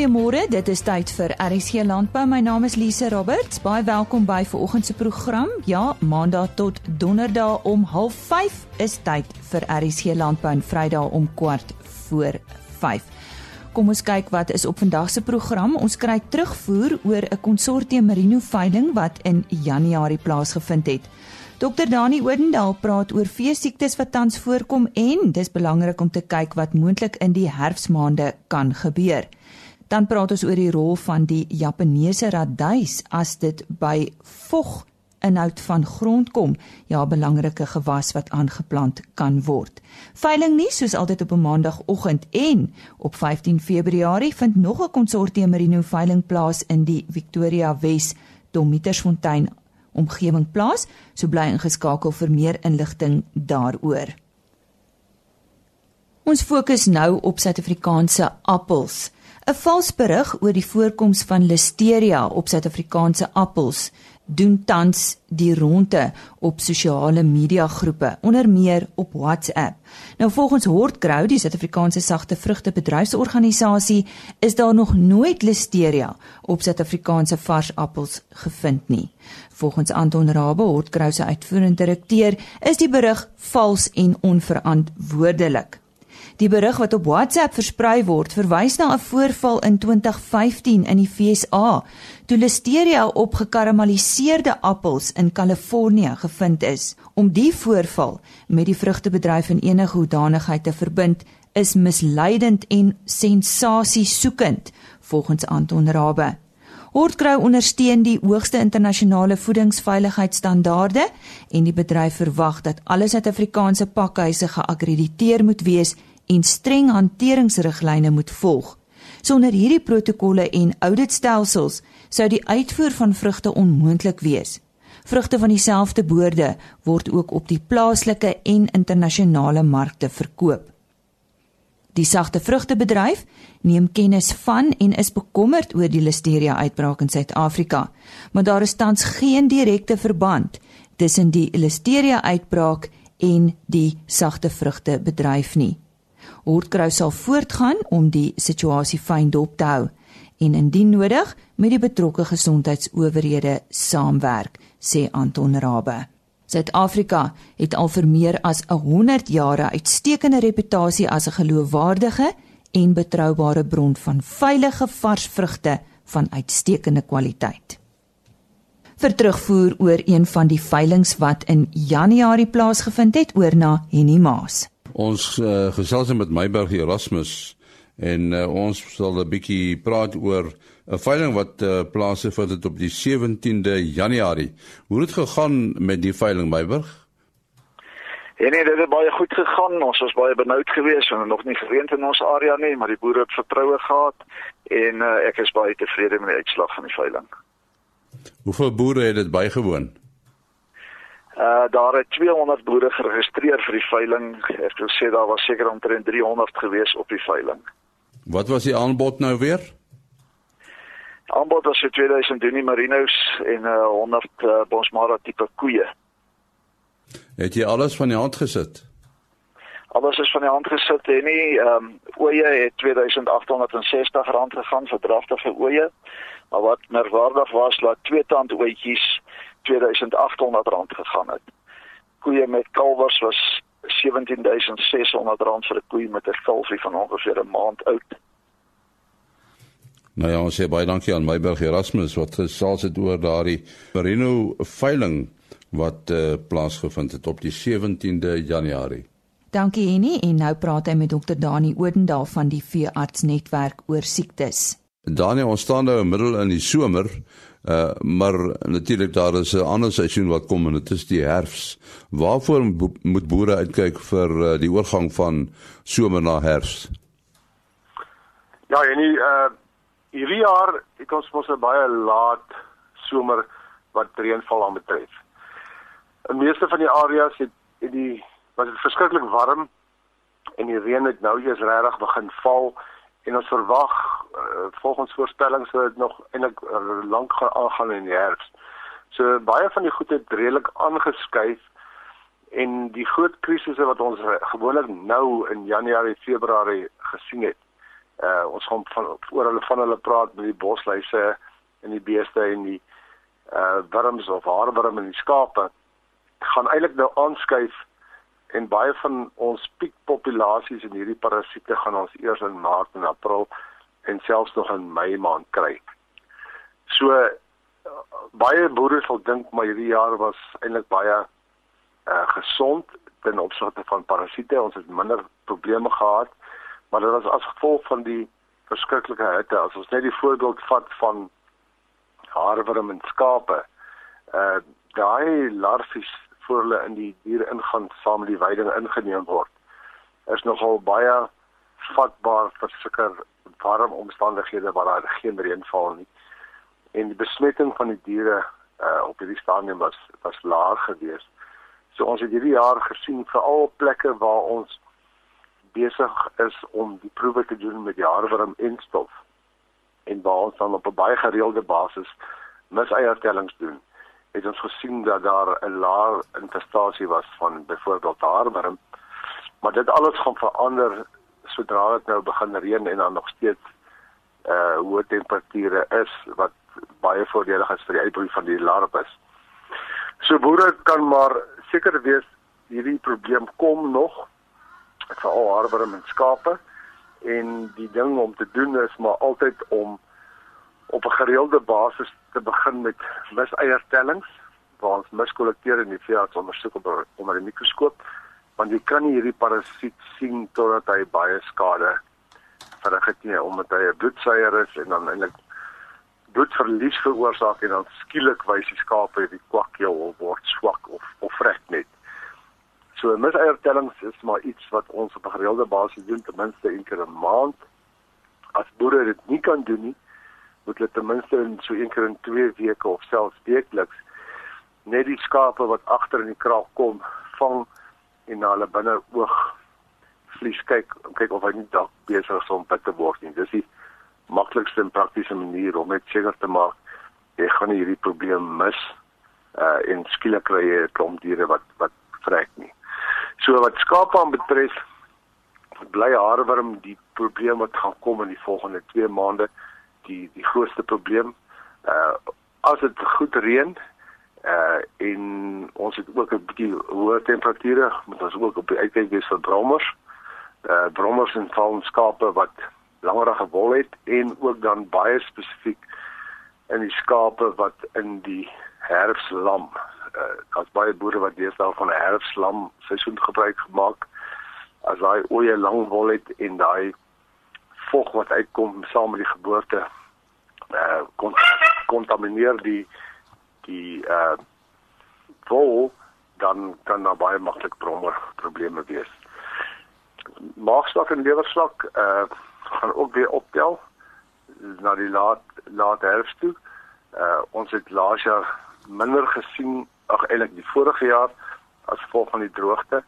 Goeiemôre, dit is tyd vir RSC Landbou. My naam is Lise Roberts. Baie welkom by vanoggend se program. Ja, Maandag tot Donderdag om 05:30 is tyd vir RSC Landbou en Vrydag om kwart voor 5. Kom ons kyk wat is op vandag se program. Ons kry terugvoer oor 'n konsortium merino veiling wat in Januarie plaasgevind het. Dr Dani Odendaal praat oor veesiektes wat tans voorkom en dis belangrik om te kyk wat moontlik in die herfsmaande kan gebeur. Dan praat ons oor die rol van die Japaneese raduis as dit by vog inhoud van grond kom, ja belangrike gewas wat aangeplant kan word. Veiling nie soos altyd op 'n maandagooggend en op 15 Februarie vind nog 'n konsortium merino veiling plaas in die Victoria Wes Domitersfontein omgewing plaas. So bly ingeskakel vir meer inligting daaroor. Ons fokus nou op Suid-Afrikaanse appels. 'n Vals berig oor die voorkoms van Listeria op Suid-Afrikaanse appels doen tans die ronde op sosiale media groepe, onder meer op WhatsApp. Nou volgens Hortgrow, die Suid-Afrikaanse sagte vrugte bedryfsorganisasie, is daar nog nooit Listeria op Suid-Afrikaanse vars appels gevind nie. Volgens Anton Rabbe, Hortgrow se uitvoerende direkteur, is die berig vals en onverantwoordelik. Die berig wat op WhatsApp versprei word, verwys na 'n voorval in 2015 in die FSA, toe Listeria op gekarameliseerde appels in Kalifornië gevind is. Om die voorval met die vrugtebedryf in enige hoedanigheid te verbind, is misleidend en sensasiesoekend, volgens Anton Rabbe. Hortgrou ondersteun die hoogste internasionale voedingsveiligheidsstandaarde en die bedryf verwag dat alle Suid-Afrikaanse pakhuise geakkrediteer moet wees en streng hanteringsriglyne moet volg. Sonder hierdie protokolle en auditstelsels sou die uitvoer van vrugte onmoontlik wees. Vrugte van dieselfde boorde word ook op die plaaslike en internasionale markte verkoop. Die sagte vrugtebedryf neem kennis van en is bekommerd oor die listeria uitbraak in Suid-Afrika, maar daar is tans geen direkte verband tussen die listeria uitbraak en die sagte vrugtebedryf nie. Hortgrou sal voortgaan om die situasie fyn dop te hou en indien nodig met die betrokke gesondheidsowerhede saamwerk, sê Anton Rabbe. Suid-Afrika het al vir meer as 100 jare uitstekende reputasie as 'n geloofwaardige en betroubare bron van veilige vars vrugte van uitstekende kwaliteit. Vir terugvoer oor een van die veilinge wat in Januarie plaasgevind het, oor na Henny Maas. Ons uh, gesels met Meiberg Erasmus en uh, ons sal 'n bietjie praat oor 'n veiling wat uh, plaasgevind het op die 17de Januarie. Hoe het gegaan met die veiling Meiberg? Ja nee, dit het baie goed gegaan. Ons was baie benoud geweest en nog nie gereend in ons area nie, maar die boere het vertroue gehad en uh, ek is baie tevrede met die uitslag van die veiling. Hoeveel boere het dit bygewoon? Uh daar het 200 boere geregistreer vir die veiling. Ek wil sê daar was seker omtrent 300 gewees op die veiling. Wat was die aanbod nou weer? Aanbod was vir 2000 Dunie Marinos en uh 100 uh, Bonsmara tipe koeie. Het jy alles van die hand gesit? Alles is van die hand gesit en nie ehm um, oeye het 2860 rand gegaan vir draftige oeye. Maar wat merkwaardig was, dat twee tand ooetjies 2800 rand gegaan het. Koeie met kalwers was 17600 rand vir 'n koei met 'n kalfie van ongeveer 'n maand oud. Nou ja, ons sê baie dankie aan Meiberg Erasmus wat gesels het oor daardie Merino veiling wat uh, plaasgevind het op die 17de Januarie. Dankie Henny en nou praat hy met dokter Dani Odendaal van die veeartsnetwerk oor siektes. Dani, ons staan nou in middel in die somer. Uh maar natuurlik daar is 'n ander seisoen wat kom en dit is die herfs. Waarvoor moet boere uitkyk vir uh, die oorgang van somer na herfs? Ja, en nie uh hierdie jaar het ons mos 'n baie laat somer wat reënval aan betref. In meeste van die areas het, het die was dit verskriklik warm en die reën het nou eers regtig begin val en ons verwag uh, volgens voorspellings sou dit nog eintlik uh, lank gaan aangaan in die herfs. So baie van die goed het redelik aangeskuif en die groot krisisse wat ons gewoonlik nou in Januarie, Februarie gesien het, Uh ons gaan van oor hulle van hulle praat met die bosluise en die beeste en die uh wurms of haarwurm en die skape gaan eintlik nou aanskuif en baie van ons piekpopulasies in hierdie parasiete gaan ons eers in Maart en April en selfs nog in Mei maand kry. So uh, baie boere sal dink maar hierdie jaar was eintlik baie uh gesond ten opsigte van parasiete. Ons het minder probleme gehad, maar dit was as gevolg van die verskriklike hitte. As ons net die voorbeeld vat van haarwurm en skape, uh daai larfies voor hulle in die diere ingaan saam met die weiding ingeneem word, is nogal baie vatbaar vir sulke warm omstandighede waar daar geen reën val nie. En die besmetting van die diere uh op hierdie stadium was was laag geweest. So ons het hierdie jaar gesien veral plekke waar ons besig is om die proewe te doen met die haarworm en stof en waar ons dan op 'n baie gereelde basis miseiertellings doen het ons gesien dat daar 'n laer infestasie was van byvoorbeeld haarworm maar dit alles gaan verander sodra dit nou begin reën en dan nog steeds uh hoë temperature is wat baie voordelig is vir die uitbreiding van die larwes. So boere kan maar seker wees hierdie probleem kom nog veral haarworm en skape en die ding om te doen is maar altyd om op 'n gereelde basis te begin met miseiertellings waar ons mis kollekteer en die veearts ondersoek op onder 'n mikroskoop want jy kan nie hierdie parasiet sien totdat hy baie skade verrig het nie omdat hy 'n bloedsuier is en dan eintlik bloedverlies veroorsaak en dan skielik wys die skape die kwakkeel word swak of of vrek net. So miseiertellings is maar iets wat ons op 'n gereelde basis doen ten minste een keer 'n maand. As boere dit nie kan doen nie, moet hulle ten minste in so een keer in 2 weke of selfs weekliks net die skape wat agter in die kraal kom vang en na hulle binne oog vlies kyk om kyk of hy nie dalk besig is om te word nie. Dis die maklikste en praktiese manier om net seker te maak jy gaan hierdie probleem mis uh en skielik kry jy 'n klomp diere wat wat vrek nie. So wat skape aan betref bly haarworm die probleem wat gaan kom in die volgende 2 maande die die grootste probleem. Uh as dit goed reën uh en ons het ook 'n bietjie hoë temperature, moet ons ook op die uitkyk wees vir brommers. Uh brommers en valskape wat langerige wol het en ook dan baie spesifiek in die skape wat in die herfslam uh, as baie boere wat deesdae van 'n herfslam seisoen gebruik gemaak as daai oeye lang wol het en daai vog wat uitkom saam met die geboorte uh kon kontamineer die die uh wol dan kan daar baie maklik brommer probleme wees. Maagslag en lewerslag uh gaan ook weer optel na die laat laat herfst toe. Uh ons het laas jaar minder gesien ag eintlik die vorige jaar as gevolg van die droogte.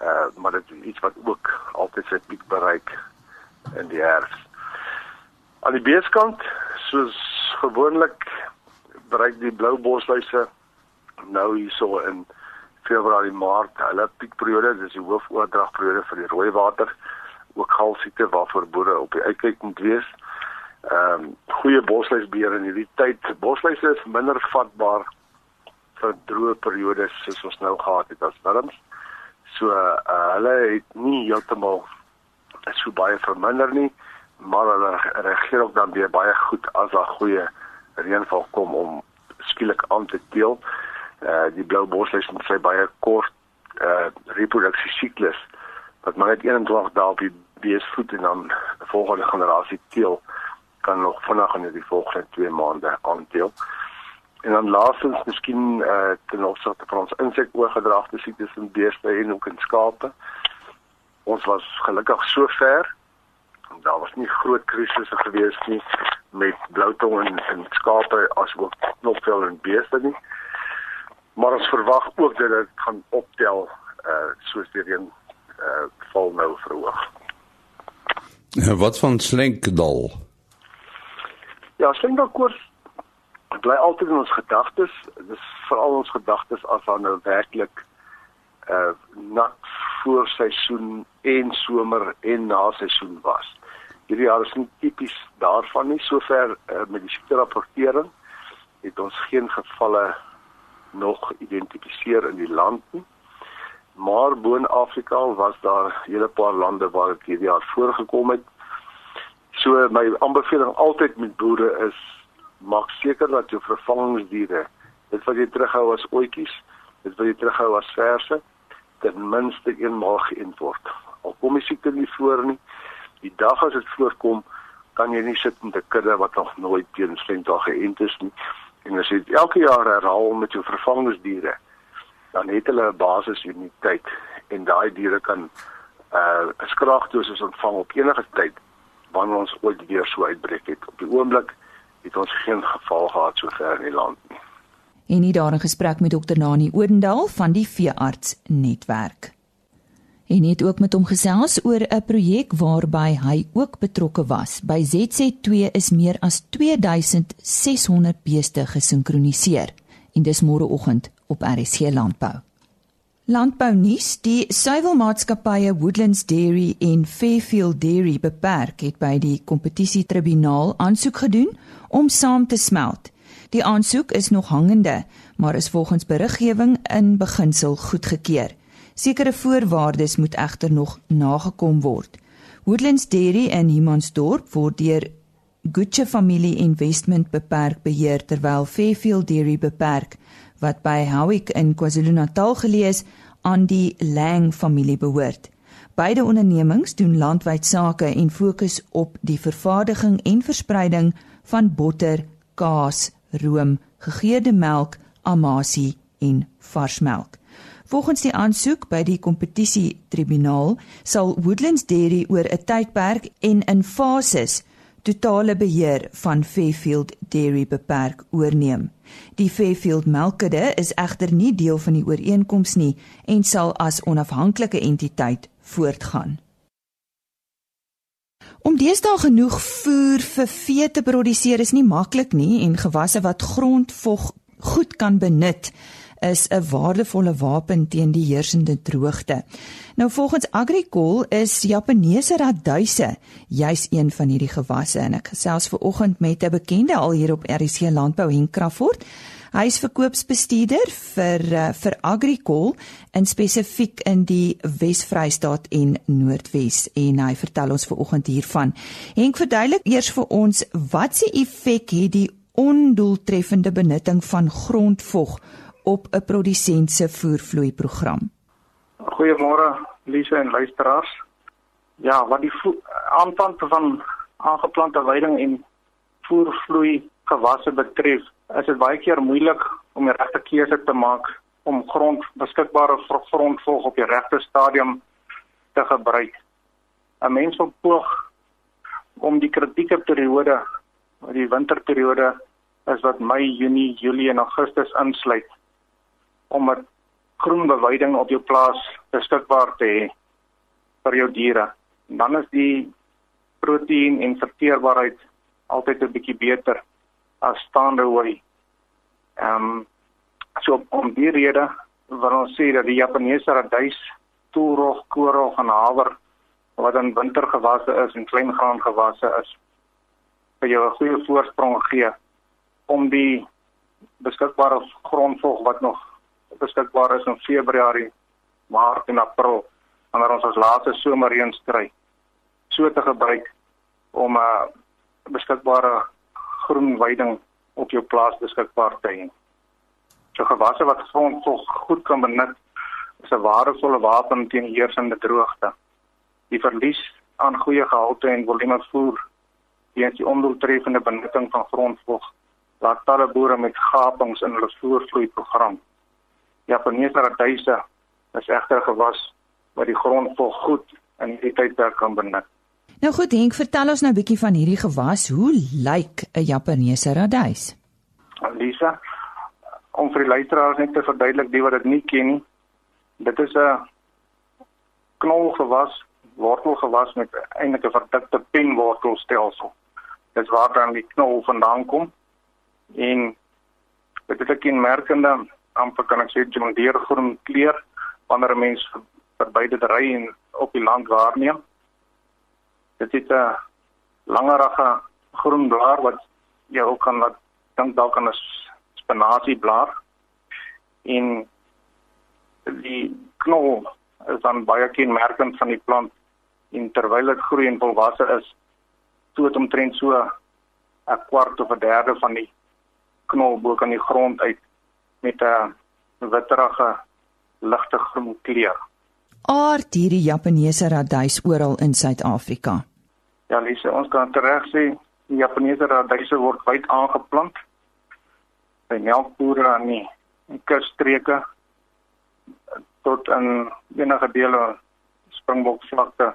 Uh maar dit is iets wat ook altyd sy piek bereik in die herfs. Aan die beeskant soos gewoonlik bereik die blou bosluise nou hierso in Februarie Maart hulle piekperiode, dis die hoofoordragperiode vir die rooi water ook galsiekte waarvoor boere op die uitkyk moet wees. Ehm um, goeie bosluisbeheer in hierdie tyd. Bosluise is minder vatbaar vir droë periodes soos ons nou gehad het as wurms. So uh, hulle het nie heeltemal so baie verminder nie, maar hulle reageer ook dan weer baie goed as daar goeie reënval kom om skielik aan te deel. Uh die blou bosluis het sy baie kort uh reproduksie siklus wat maar net 21 dae op die beesvoet en dan volgende generasie teel kan nog vinnig in die volgende 2 maande aanteel. En dan laastens miskien eh uh, ten opsigte van ons insekoorgedragte siektes in beeste en ook in skape. Ons was gelukkig so ver. Daar was nie groot krisisse gewees nie met bloutong in in skape as ook knopvel in beeste nie. Maar ons verwag ook dat dit gaan optel eh uh, soos die reën eh uh, val nou verhoog. Wat van Slenkdal? Ja, Slenkdal koers bly altyd in ons gedagtes. Dis veral ons gedagtes as daar nou werklik uh nat voorseisoen en somer en na seisoen was. Hierdie jaar is nie tipies daarvan nie sover uh, met die siekte rapportering het ons geen gevalle nog identifiseer in die land nie. Maar boon Afrika was daar hele paar lande waar dit hierdie jaar voorgekom het. So my aanbeveling altyd met boere is maak seker dat jou vervangingsdiere, dit wat jy terughou as oetjies, dit wat jy terughou as verse, ten minste eenmaal geënt word. Al kom die siekte nie voor nie, die dag as dit voorkom, kan jy nie sit met 'n kudde wat nog nooit teen slengdag geënt is nie. En as jy elke jaar herhaal met jou vervangingsdiere, dan het hulle 'n basis immuniteit en daai diere kan uh 'n skraagdosis ontvang op enige tyd wanneer ons ooit weer so uitbreek het. Op die oomblik het ons geen geval gehad sover in die land nie. En nie daar in gesprek met dokter Nani Odendaal van die veearts netwerk. En het ook met hom gesels oor 'n projek waarby hy ook betrokke was. By ZZ2 is meer as 2600 beeste gesinkroniseer en dis môreoggend op RSC Landbou. Landbou nuus: Die suiwelmaatskappye Woodlands Dairy en Fairfield Dairy beperk het by die kompetisietribunaal aansoek gedoen om saam te smelt. Die aansoek is nog hangende, maar is volgens beriggewing in beginsel goedgekeur. Sekere voorwaardes moet egter nog nagekom word. Woodlands Dairy in Humansdorp word deur Gutche Familie Investment beperk beheer terwyl Fairfield Dairy beperk wat by Howick in KwaZulu-Natal gelees aan die Lang familie behoort. Beide ondernemings doen landwyd sake en fokus op die vervaardiging en verspreiding van botter, kaas, room, gegeurde melk, amasie en varsmelk. Volgens die aansoek by die kompetisie tribunaal sal Woodlands Dairy oor 'n tydperk en in fases totale beheer van Fairfield Dairy beperk oorneem. Die Fairfield melkkudde is egter nie deel van die ooreenkoms nie en sal as onafhanklike entiteit voortgaan. Om deesdae genoeg voer vir vee te produseer is nie maklik nie en gewasse wat grondvog goed kan benut is 'n waardevolle wapen teen die heersende droogte. Nou volgens Agricol is Japaneese raduise juis een van hierdie gewasse en ek gesels ver oggend met 'n bekende al hier op RC Landbou en Kragfort. Hy is verkoopsbestuurder vir uh, vir Agricol en spesifiek in die Wes-Vrystaat en Noordwes en hy vertel ons ver oggend hiervan. Henk verduidelik eers vir ons wat se effek het die ondoeltreffende benutting van grondvog op 'n produsent se voervloei program. Goeiemôre Lise en luisteraars. Ja, wat die aanplant van aangeplante weiding en voervloei gewasse betref, is dit baie keer moeilik om die regte keuse te maak om grond beskikbare grondvog op die regte stadium te gebruik. 'n Mens moet poog om die kritieke periode, die winterperiode is wat Mei, Junie, Julie en Augustus insluit om 'n groen beweiding op jou plaas beskikbaar te hê vir jou diere. Dan is die proteïen en verteerbaarheid altyd 'n bietjie beter as staande hooi. Ehm um, so om die rede ons sê dat die Japaneese radys, toerog, koorog en haver wat in wintergewasse is en kleingraan gewasse is vir jou 'n goeie voorsprong gee om die beskikbare grondvog wat nog beskikbaar is in Februarie, Maart en April wanneer ons ons laaste somerreën kry so te gebruik om 'n uh, beskikbare groen weiding op jou plaas beskikbaar te hê. So gewasse wat grondvog goed kan benut is 'n waardevolle wapen teen heersende droogte. Die verlies aan goeie gehalte en volume voer weens die ondoeltreffende benutting van grondvog laat talle boere met gapings in hulle voervloei program. Japaneese raduise is egter gewas wat die grondvog goed in hierdie tydperk kan benut. Nou goed, Henk, vertel ons nou 'n bietjie van hierdie gewas. Hoe lyk 'n Japaneese radys? Lisa, om vir die luisteraars net te verduidelik die wat dit nie ken nie. Dit is 'n knolgewas, wortelgewas met eintlik 'n verdikte penwortelstelsel. Dit waar dan die knol vandaan kom. En dit het 'n kenmerkende amper kan ek sê John Deere groen kleur wanneer 'n mens verby dit ry en op die land waarneem. Dit het 'n langerige groen blaar wat jy ook kan laat dink dalk aan 'n spinasieblaar. En die knol is dan baie kenmerkend van die plant. En terwyl dit groei en volwasse is, stoot omtrent so 'n kwart of 'n derde van die knol bo kan die grond uit met 'n witterige ligte groen kleur. Aard hierdie Japaneese radys oral in Suid-Afrika. Ja, Lise, ons kan reg sê die Japaneese radyse word wyd aangeplant by melkbore aan die kusstreke tot in enige dele springbokvlakte.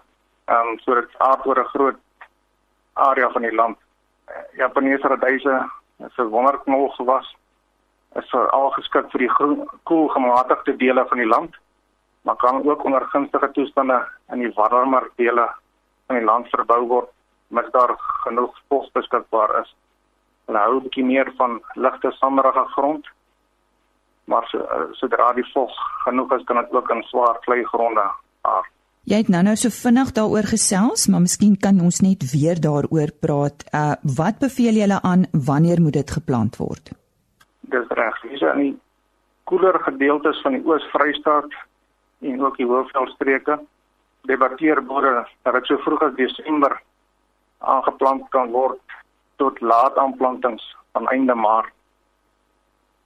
Ehm um, so dit aard oor 'n groot area van die land. Japaneese radyse is 'n wonderknol gewas. Is veral geskik vir die groen koel gematigde dele van die land, maar kan ook onder gunstige toestande in die warmer dele van die land verbou word mits daar genoeg vog beskikbaar is. Hulle hou 'n bietjie meer van ligte sanderige grond, maar so, sodra die vog genoeg is, kan dit ook in swaar kleigronde aard. Jy het nou-nou so vinnig daaroor gesels, maar miskien kan ons net weer daaroor praat. Uh wat beveel julle aan wanneer moet dit geplant word? Dis reg. Hier's aan die koeler gedeeltes van die Oos-Vrystaat en ook die Hoofveldstreke debatteer boere dat dit so vroeg as Desember aangeplant kan word tot laat aanplantings van einde Maart.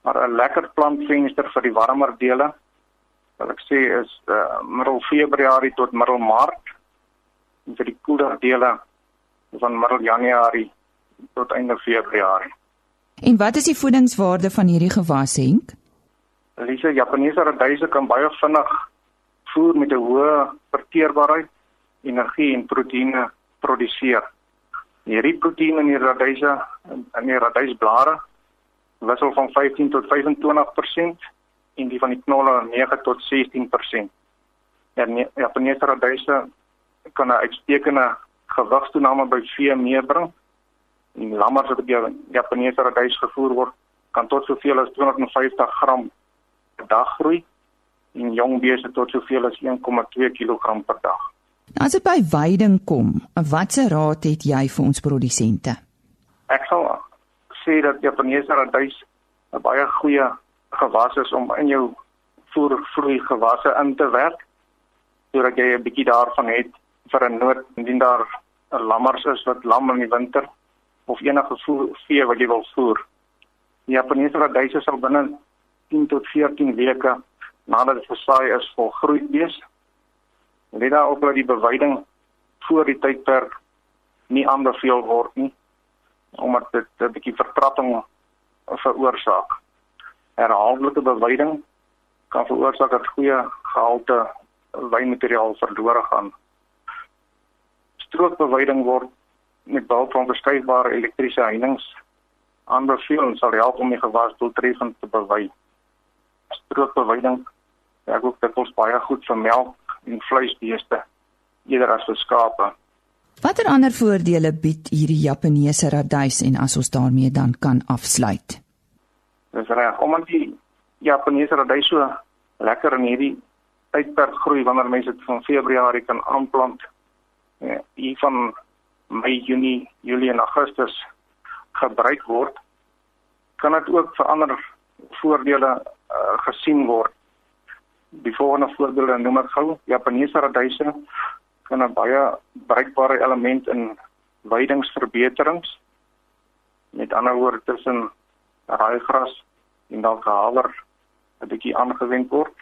Maar 'n lekker plantvenster vir die warmer dele wat ek sê is uh, middel Februarie tot middel Maart en vir die koeler dele van middel Januarie tot einde Februarie. En wat is die voedingswaarde van hierdie gewas Henk? Elise Japaneese radyse kan baie vinnig voer met 'n hoë verteerbaarheid, energie en proteïene produseer. Hierdie proteïene in die radyse in die radysblare wissel van 15 tot 25% en die van die knolle 9 tot 16%. Ja, Japaneese radyse kan 'n uitstekende gewigstoename by vee meebring. En lammers wat op die Japaneese radys gevoer word, kan tot soveel as 250 gram per dag groei en jong beeste tot soveel as 1,2 kg per dag. As dit by veiding kom, watse raad het jy vir ons produsente? Ek sal sê dat Japaneese radys 'n baie goeie gewas is om in jou voervloei gewasse in te werk sodat jy 'n bietjie daarvan het vir 'n nood indien daar 'n lammers is wat lam in die winter of enige vee wat jy wil voer. Die Japaneese radyse sal binne 10 tot 14 weke nadat dit versaai is volgroei wees. Let daarop dat die beweiding voor die tydperk nie aanbeveel word nie omdat dit 'n bietjie vertrapping veroorsaak herhaaldelike beweiding kan veroorsaak dat goeie gehalte wynmateriaal verlore gaan. Strookbeweiding word met behulp van verskuifbare elektriese heininge aanbeveel en sal help om die gewas doeltreffend te bewei. Strookbeweiding werk ook dikwels baie goed vir melk en vleisbeeste eerder as vir skape. Watter ander voordele bied hierdie Japaneese radys en as ons daarmee dan kan afsluit? Dis reg. Omdat die Japaneese radys so lekker in hierdie tydperk groei wanneer mense dit van Februarie kan aanplant. Ja, hier van Mei, Junie, Julie en Augustus gebruik word, kan dit ook vir ander voordele uh, gesien word. Die volgende voorbeelde noem ek gou. Japaneese radyse kan 'n baie bruikbare element in weidingsverbeterings. Met ander woorde tussen raaigras en dalk haver 'n bietjie aangewend word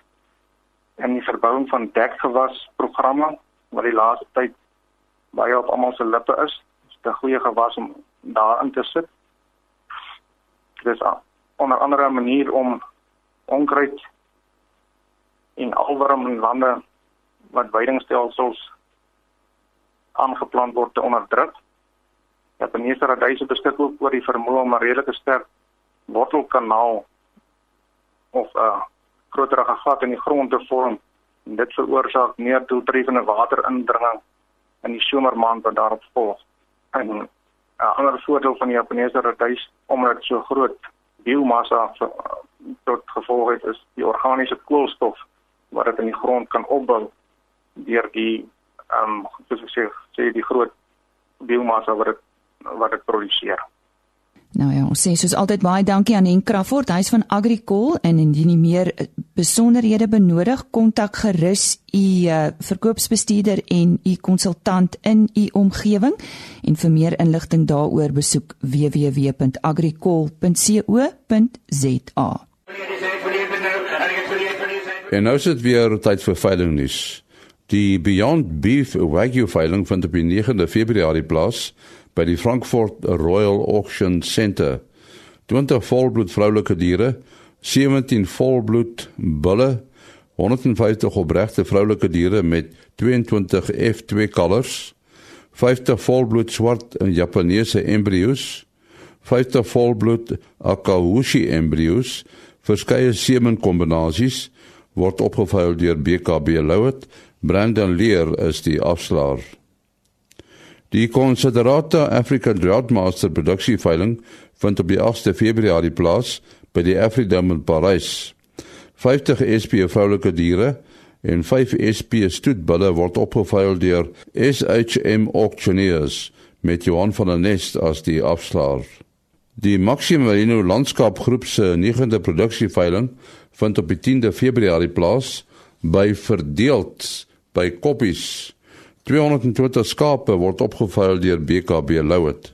en die verbouing van dekgewas programme wat die laaste tyd baie op almal se lippe is. Dit is 'n goeie gewas om daarin te sit. Dit is 'n onder andere manier om onkruid en alwerm in lande wat weidingstelsels aangeplant word te onderdruk. Japaneese radyse beskik ook oor die vermoë om 'n redelike sterk wortelkanaal of 'n groterige gat in die grond te vorm en dit veroorsaak meer doeltreffende waterindringing in die somermaand wat daarop volg. En 'n uh, ander voordeel van die Japaneese radys omdat dit so groot biomassa tot gevolg het is die organiese koolstof wat dit in die grond kan opbou deur die ehm um, soos ek sê, sê die groot biomassa wat dit wat dit produseer. Nou ja, ons sê soos altyd baie dankie aan Henk Crawford, hy's van Agricol en indien jy meer eh, besonderhede benodig, kontak gerus u uh, verkoopsbestuurder en u konsultant in u omgewing en vir meer inligting daaroor besoek www.agricol.co.za. En nou is dit weer tyd vir veiling nuus. Die Beyond Beef Wagyu veiling vind op 9 Februarie plaas by die Frankfurt Royal Auction Centre. 20 volbloed vroulike diere, 17 volbloed bulle, 150 opregte vroulike diere met 22 F2 kalvers, 50 volbloed swart en Japaneese embryos, 50 volbloed Akaushi embryos, verskeie semenkombinasies word opgevuil deur BKB Louet. Brandon Leer is die afslaer. Die Considerata African Drought produksie veiling vind op die 8de Februarie plaas by die Afridome in Parys. 50 SP vroulike diere en 5 SP stoetbulle word opgeveil deur SHM Auctioneers met Johan van der Nest as die afslaer. Die Maximum Merino Landskapgroep se 9de produksieveiling vind op die 10de Februarie plaas by Verdeeld by Koppies 220 skape word opgevuil deur BKB Louet.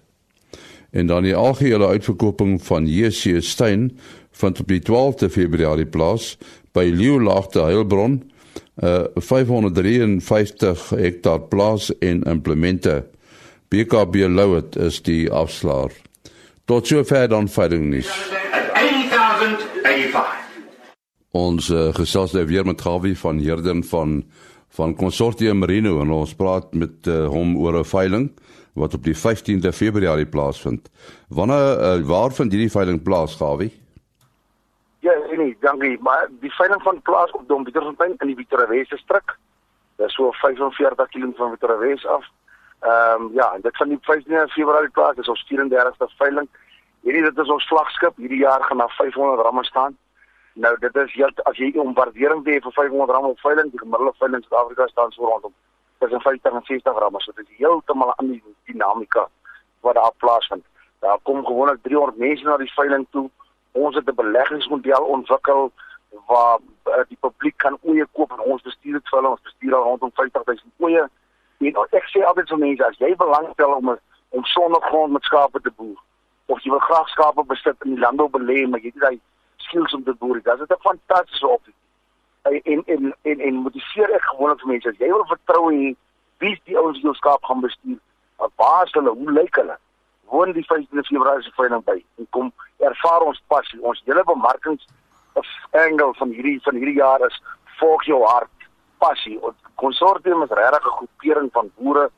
En dan die algehele uitverkoping van JC Stein vind op die 12de Februarie plaas by Leeulaagte Heilbron, 'n uh, 553 hektaar plaas en implemente. BKB Louet is die afslaer. Tot sover dan veiling nuus. 8085. Ons uh, gesels nou weer met Gawie van Herden van van Consortium Merino en ons praat met uh, hom oor 'n veiling wat op die 15de Februarie plaasvind. Wanneer uh, waar vind hierdie veiling plaas, Gawie? Ja, nee, dankie. Maar die veiling van plaas op Dom Pietersfontein in die Pieterwes distrik. Dit is so 45 km van Pieterwes af. Ehm um, ja, dit van die 15de Februarie plaas is ons 34ste veiling. Hierdie dit is ons vlaggenskap. Hierdie jaar gaan daar 500 ramme staan. Nou dit is heel as jy 'n waardering het vir 500 rand op veiling, die gemiddelde veiling in Suid-Afrika staan so rondom tussen 50 en 60 rand, so dit is heeltemal 'n ander dinamika wat daar plaasvind. Daar kom gewoonlik 300 mense na die veiling toe. Ons het 'n beleggingsmodel ontwikkel waar uh, die publiek kan oeye koop en ons bestuur dit vir hulle, ons bestuur al rondom 50000 oeye. En ek sê altyd vir mense as jy belangstel om om sonder grond met skape te boer of jy wil graag skape besit in die landbou belê, maar jy het daai skills om te boer. Dit is 'n fantastiese opsie. En en en en motiveer ek gewoonlik mense as jy wil vertrou in wie die ouens jou skaap gaan bestuur. Waar is hulle? Hoe lyk hulle? Woon die 15de Februarie se veiling by en kom ervaar ons passie. Ons hele bemarkings angle van hierdie van hierdie jaar is volg jou hart passie. Ons konsortium is regtig 'n groepering van boere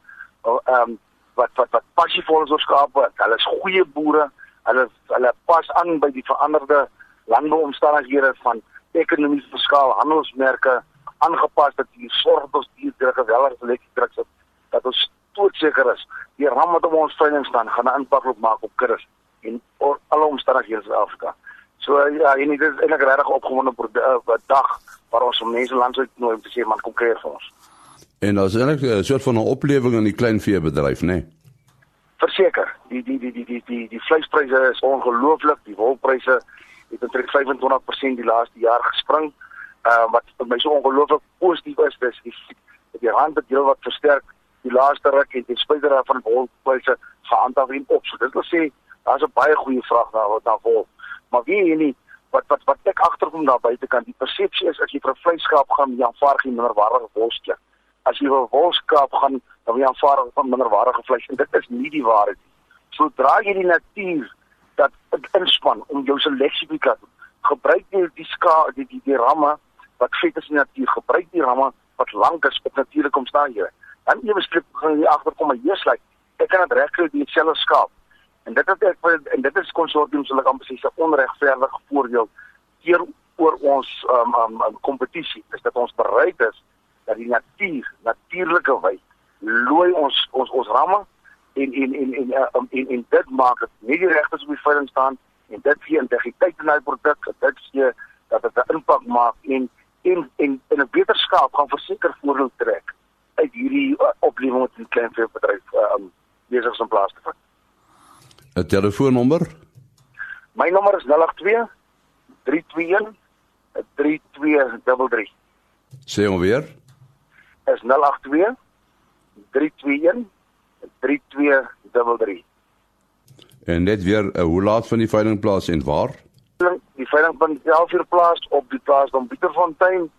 ehm um, wat wat wat passievol is oor skape. Hulle is goeie boere. Hulle hulle pas aan by die veranderde landbouomstandighede van ekonomiese verskaal, handelsmerke aangepas dat hier sorg dat ons hier deur geweldig lekker druk sit dat ons doodseker is die ram wat op ons veiling staan gaan 'n impak op maak op kuddes en or, alle omstandighede in Suid-Afrika. So ja, en dit is eintlik regtig opgewonde uh, dag waar ons mense landsuit nooi om te sê man kom kuier vir ons. En as eintlik 'n soort van 'n oplewing in die kleinveebedryf, né? Nee? Verseker, die die die die die die die vleispryse is ongelooflik, die wolpryse het omtrent 25% die laaste jaar gespring. Ehm uh, wat vir my so ongelooflik positief is, dis die die rand het heel wat versterk die laaste ruk en ten spyte daarvan wolpryse gehandhaaf en op. So dit wil sê daar's 'n baie goeie vraag daar wat daar vol. Maar wie hier nie wat wat wat ek agterkom daar buitekant die persepsie is as jy vir vleiskaap gaan jy aanvaar geen minderwaardige wolskie. As jy vir wolskaap gaan dan jy aanvaar van minderwaardige vleis en dit is nie die waarheid nie. Sodra jy die natuur dat dit inspan om jou seleksie te kan gebruik jy die ska die die, die ramme wat vet is in die natuur gebruik die ramme wat lank is op natuurlike omstandighede. Dan ewe skrik gaan jy agterkom maar jy's like ek kan dit regkry die selfe skaap en dit het ek en dit is konsortium sal ek amper sê 'n onregverdige voordeel teer oor ons um um, um kompetisie is dat ons bereid is dat die natuur natuurlike wy looi ons ons ons ramme en en en en en, um, en, en dit maak dit nie die regtes op die veiling staan en dit gee integriteit in daai produk dit gee dat dit 'n impak maak en en en in 'n beter skaap gaan verseker voordeel trek uit hierdie uh, oplewing wat die klein veebedryf uh, um, besig is om plaas te vind. 'n Telefoonnommer? My nommer is 082 321 3233. Sê hom weer. Is 082 321 3233. En net weer uh, hoe laat van die veiling plaas en waar? Die veiling van 11 uur plaas op die plaas van Pieterfontein.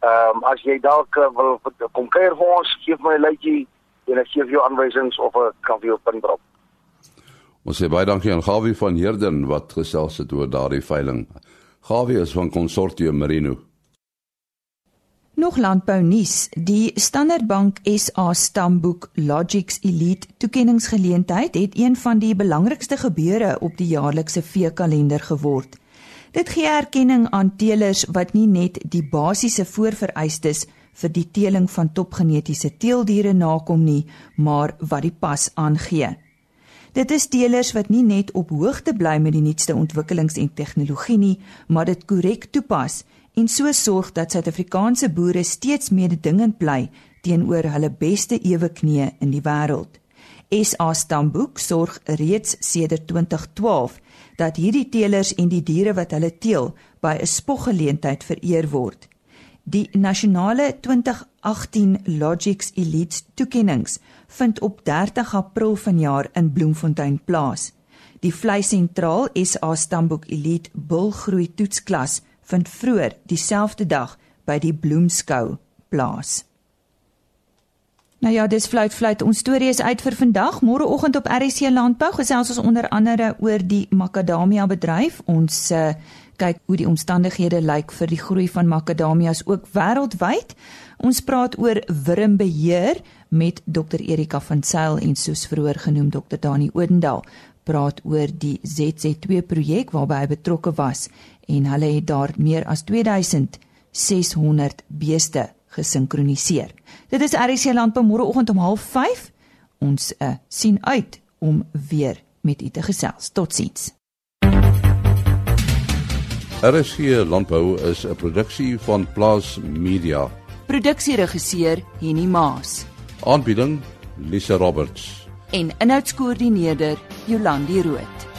Ehm um, as jy dalk uh, wil kom kuier vir ons, gee my 'n lytjie en ek gee vir jou aanwysings of 'n kan vir jou pin drop. Ons sê baie dankie aan Gawie van Herden wat gesels het oor daardie veiling. Gawie is van Consortium Merino. Nog landbou nuus. Die Standard Bank SA stamboek Logix Elite toekenningsgeleentheid het een van die belangrikste gebeure op die jaarlikse veekalender geword. Dit gee erkenning aan teelers wat nie net die basiese voorvereistes vir die teeling van topgenetiese teeldiere nakom nie, maar wat die pas aangee. Dit is teelers wat nie net op hoogte bly met die nuutste ontwikkelings en tegnologie nie, maar dit korrek toepas en so sorg dat Suid-Afrikaanse boere steeds mededingend bly teenoor hulle beste eweknieë in die wêreld. SA Stamboek sorg reeds sedert 2012 dat hierdie teelers en die diere wat hulle teel by 'n spoggeleentheid vereer word. Die nasionale 2018 Logix Elite toekenninge vind op 30 April vanjaar in Bloemfontein plaas. Die vleisentraal SA Stamboek Elite bulgroei toetsklas vind vroeër dieselfde dag by die Bloemskou plaas. Nou ja, dis fluit fluit. Ons storie is uit vir vandag. Môreoggend op RC Landbou gesels ons onder andere oor die makadamia bedryf. Ons uh, kyk hoe die omstandighede lyk vir die groei van makadamias ook wêreldwyd. Ons praat oor wurmbeheer met Dr Erika van Sail en soos vroeër genoem Dr Dani Odendaal praat oor die ZZ2 projek waarby hy betrokke was en hulle het daar meer as 2600 beeste gesinkroniseer. Dit is RC Landbou môreoggend om 05:30. Ons uh, sien uit om weer met u te gesels. Totsiens. RC Landbou is 'n produksie van Plaas Media. Produksieregisseur Henny Maas. Aanbieding Lisa Roberts. En inhoudskoördineerder Jolandi Root.